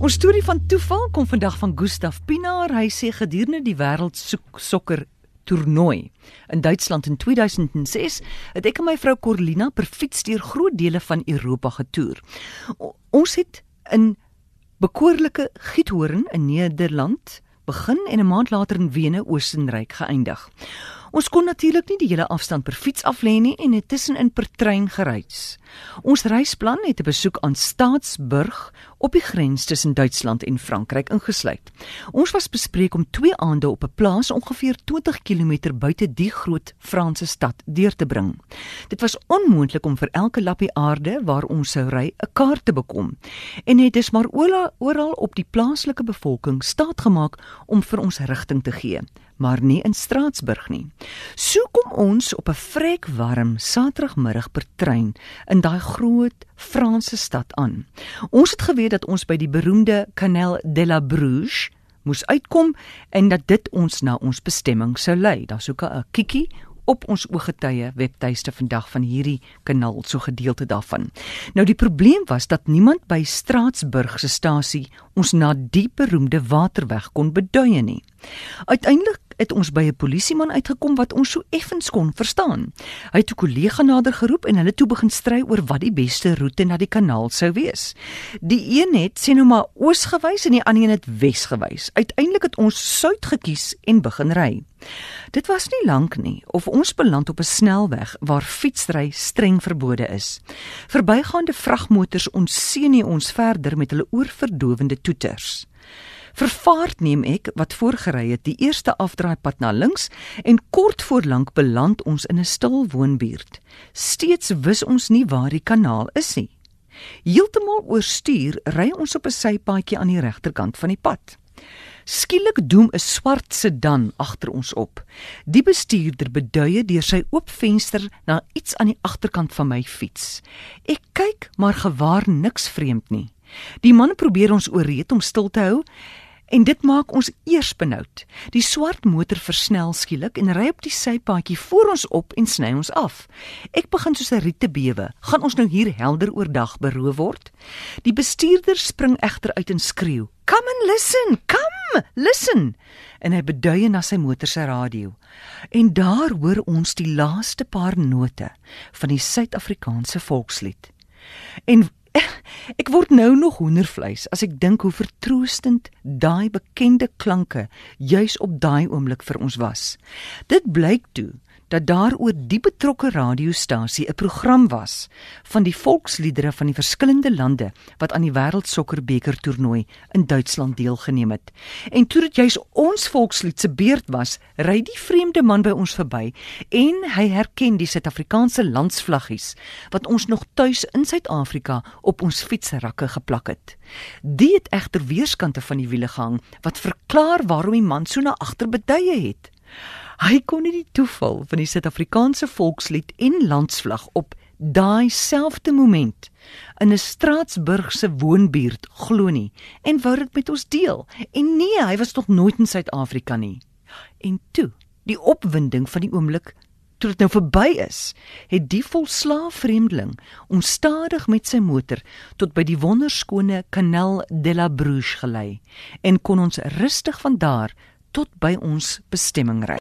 Ons storie van toeval kom vandag van Gustaf Pinaar. Hy sê gedurende die wêreld sokker toernooi in Duitsland in 2006 het ek en my vrou Corlina per fiets deur groot dele van Europa getoer. Ons het in bekoorlike Giethoorn in Nederland begin en 'n maand later in Wene, Oostenryk geëindig. Ons kon natuurlik nie die hele afstand per fiets af lê nie en het tussenin per trein gereis. Ons reisplan het 'n besoek aan Staatsburg op die grens tussen Duitsland en Frankryk ingesluit. Ons was bespreek om 2 aande op 'n plaas ongeveer 20 km buite die groot Franse stad deur te bring. Dit was onmoontlik om vir elke lappie aarde waar ons sou ry 'n kaart te bekom en het dus maar oral op die plaaslike bevolking staat gemaak om vir ons rigting te gee maar nie in Straatsburg nie. So kom ons op 'n vrek warm Saterdagmiddag per trein in daai groot Franse stad aan. Ons het geweet dat ons by die beroemde Canal de la Bruges moes uitkom en dat dit ons na ons bestemming sou lei. Daar's ook 'n kikkie op ons ooggetuie webtuiste vandag van hierdie kanaal so gedeelte daarvan. Nou die probleem was dat niemand by Straatsburg se stasie ons na die beroemde waterweg kon beduie nie. Uiteindelik het ons by 'n polisieman uitgekom wat ons so effens kon verstaan. Hy het 'n kollega nader geroep en hulle toe begin stry oor wat die beste roete na die kanaal sou wees. Die een het sê nou maar oos gewys en die ander een het wes gewys. Uiteindelik het ons suid gekies en begin ry. Dit was nie lank nie of ons beland op 'n snelweg waar fietsry streng verbode is. Verbygaande vragmotors ontseën nie ons verder met hulle oorverdowende toeters. Vervaard neem ek wat voorgery het die eerste afdraaipad na links en kort voor lank beland ons in 'n stil woonbuurt. Steeds wis ons nie waar die kanaal is nie. Heeltemal oorstuur ry ons op 'n sypaadjie aan die regterkant van die pad. Skielik doem 'n swart sedan agter ons op. Die bestuurder beduie deur sy oop venster na iets aan die agterkant van my fiets. Ek kyk, maar gewaar niks vreemd nie. Die man probeer ons ooreed om stil te hou en dit maak ons eers benoud. Die swart motor versnel skielik en ry op die sypaadjie voor ons op en sny ons af. Ek begin soos 'n riet te bewe. Gaan ons nou hier helder oordag beroof word? Die bestuurder spring egter uit en skreeu: "Come and listen, come, listen!" En hy beduie na sy motor se radio. En daar hoor ons die laaste paar note van die Suid-Afrikaanse volkslied. En Ek word nou nog hoendervleis as ek dink hoe vertroostend daai bekende klanke juis op daai oomblik vir ons was. Dit blyk toe dat daar oor die betrokke radiostasie 'n program was van die volksliedere van die verskillende lande wat aan die wêreldsokkerbeker toernooi in Duitsland deelgeneem het. En toe dit juis ons volkslied se beurt was, ry die vreemde man by ons verby en hy herken die Suid-Afrikaanse landsvlaggies wat ons nog tuis in Suid-Afrika op ons fietsrakke geplak het. Dit het egter weerskante van die wiele gehang wat verklaar waarom die man so na agter beduie het. Hy kon nie die toeval van die Suid-Afrikaanse volkslied en landsvlag op daai selfde moment in 'n Straatsburgse woonbuurt glo nie en wou dit met ons deel. En nee, hy was nog nooit in Suid-Afrika nie. En toe, die opwinding van die oomblik toe dit nou verby is, het die volslaaf vreemdeling ons stadig met sy motor tot by die wonderskone Canal de la Bruges gelei en kon ons rustig van daar tot by ons bestemming ry.